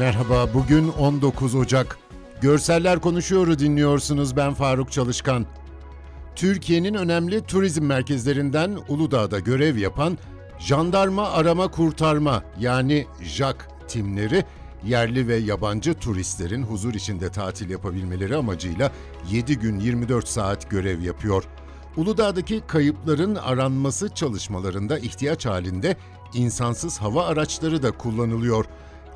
Merhaba, bugün 19 Ocak. Görseller Konuşuyor'u dinliyorsunuz, ben Faruk Çalışkan. Türkiye'nin önemli turizm merkezlerinden Uludağ'da görev yapan Jandarma Arama Kurtarma yani JAK timleri yerli ve yabancı turistlerin huzur içinde tatil yapabilmeleri amacıyla 7 gün 24 saat görev yapıyor. Uludağ'daki kayıpların aranması çalışmalarında ihtiyaç halinde insansız hava araçları da kullanılıyor.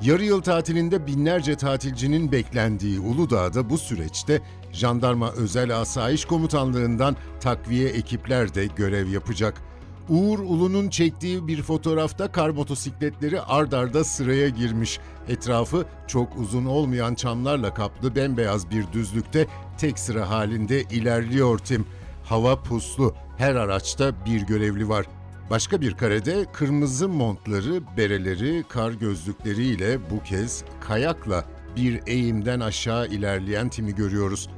Yarı yıl tatilinde binlerce tatilcinin beklendiği Uludağ'da bu süreçte Jandarma Özel Asayiş Komutanlığı'ndan takviye ekipler de görev yapacak. Uğur Ulu'nun çektiği bir fotoğrafta kar motosikletleri ard arda sıraya girmiş. Etrafı çok uzun olmayan çamlarla kaplı bembeyaz bir düzlükte tek sıra halinde ilerliyor tim. Hava puslu, her araçta bir görevli var. Başka bir karede kırmızı montları, bereleri, kar gözlükleriyle bu kez kayakla bir eğimden aşağı ilerleyen timi görüyoruz.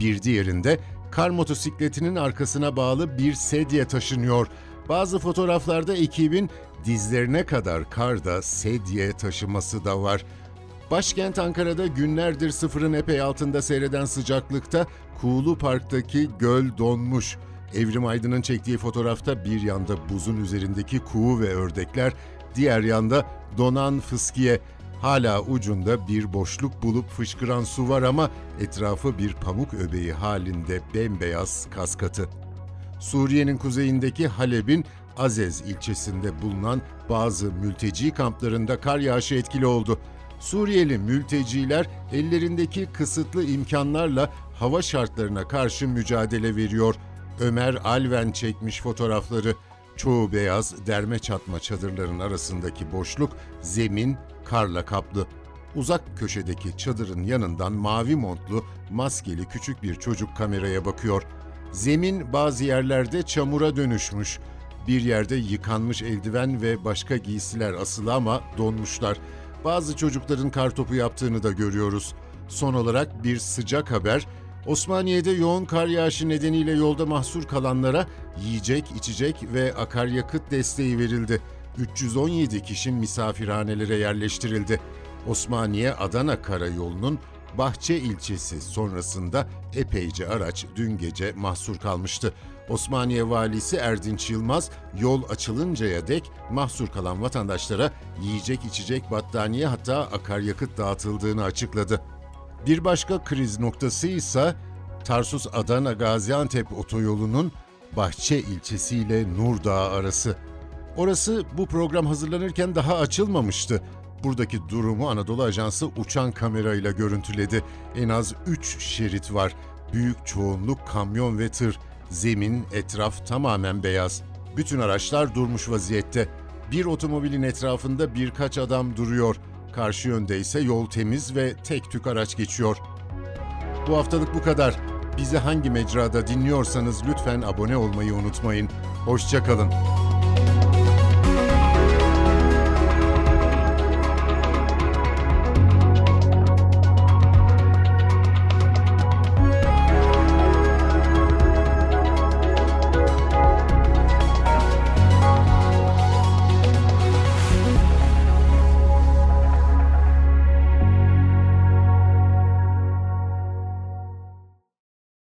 Bir diğerinde kar motosikletinin arkasına bağlı bir sedye taşınıyor. Bazı fotoğraflarda ekibin dizlerine kadar karda sedye taşıması da var. Başkent Ankara'da günlerdir sıfırın epey altında seyreden sıcaklıkta Kuğulu Park'taki göl donmuş. Evrim Aydın'ın çektiği fotoğrafta bir yanda buzun üzerindeki kuğu ve ördekler, diğer yanda donan fıskiye. Hala ucunda bir boşluk bulup fışkıran su var ama etrafı bir pamuk öbeği halinde bembeyaz kaskatı. Suriye'nin kuzeyindeki Halep'in Azez ilçesinde bulunan bazı mülteci kamplarında kar yağışı etkili oldu. Suriyeli mülteciler ellerindeki kısıtlı imkanlarla hava şartlarına karşı mücadele veriyor. Ömer Alven çekmiş fotoğrafları. Çoğu beyaz derme çatma çadırların arasındaki boşluk zemin karla kaplı. Uzak köşedeki çadırın yanından mavi montlu, maskeli küçük bir çocuk kameraya bakıyor. Zemin bazı yerlerde çamura dönüşmüş. Bir yerde yıkanmış eldiven ve başka giysiler asılı ama donmuşlar. Bazı çocukların kartopu yaptığını da görüyoruz. Son olarak bir sıcak haber. Osmaniye'de yoğun kar yağışı nedeniyle yolda mahsur kalanlara yiyecek, içecek ve akaryakıt desteği verildi. 317 kişi misafirhanelere yerleştirildi. Osmaniye-Adana karayolunun Bahçe ilçesi sonrasında epeyce araç dün gece mahsur kalmıştı. Osmaniye valisi Erdinç Yılmaz yol açılıncaya dek mahsur kalan vatandaşlara yiyecek içecek battaniye hatta akaryakıt dağıtıldığını açıkladı. Bir başka kriz noktası ise Tarsus Adana Gaziantep otoyolunun Bahçe ilçesiyle Nurdağ arası. Orası bu program hazırlanırken daha açılmamıştı. Buradaki durumu Anadolu Ajansı uçan kamerayla görüntüledi. En az 3 şerit var. Büyük çoğunluk kamyon ve tır. Zemin, etraf tamamen beyaz. Bütün araçlar durmuş vaziyette. Bir otomobilin etrafında birkaç adam duruyor. Karşı yönde ise yol temiz ve tek tük araç geçiyor. Bu haftalık bu kadar. Bizi hangi mecrada dinliyorsanız lütfen abone olmayı unutmayın. Hoşçakalın.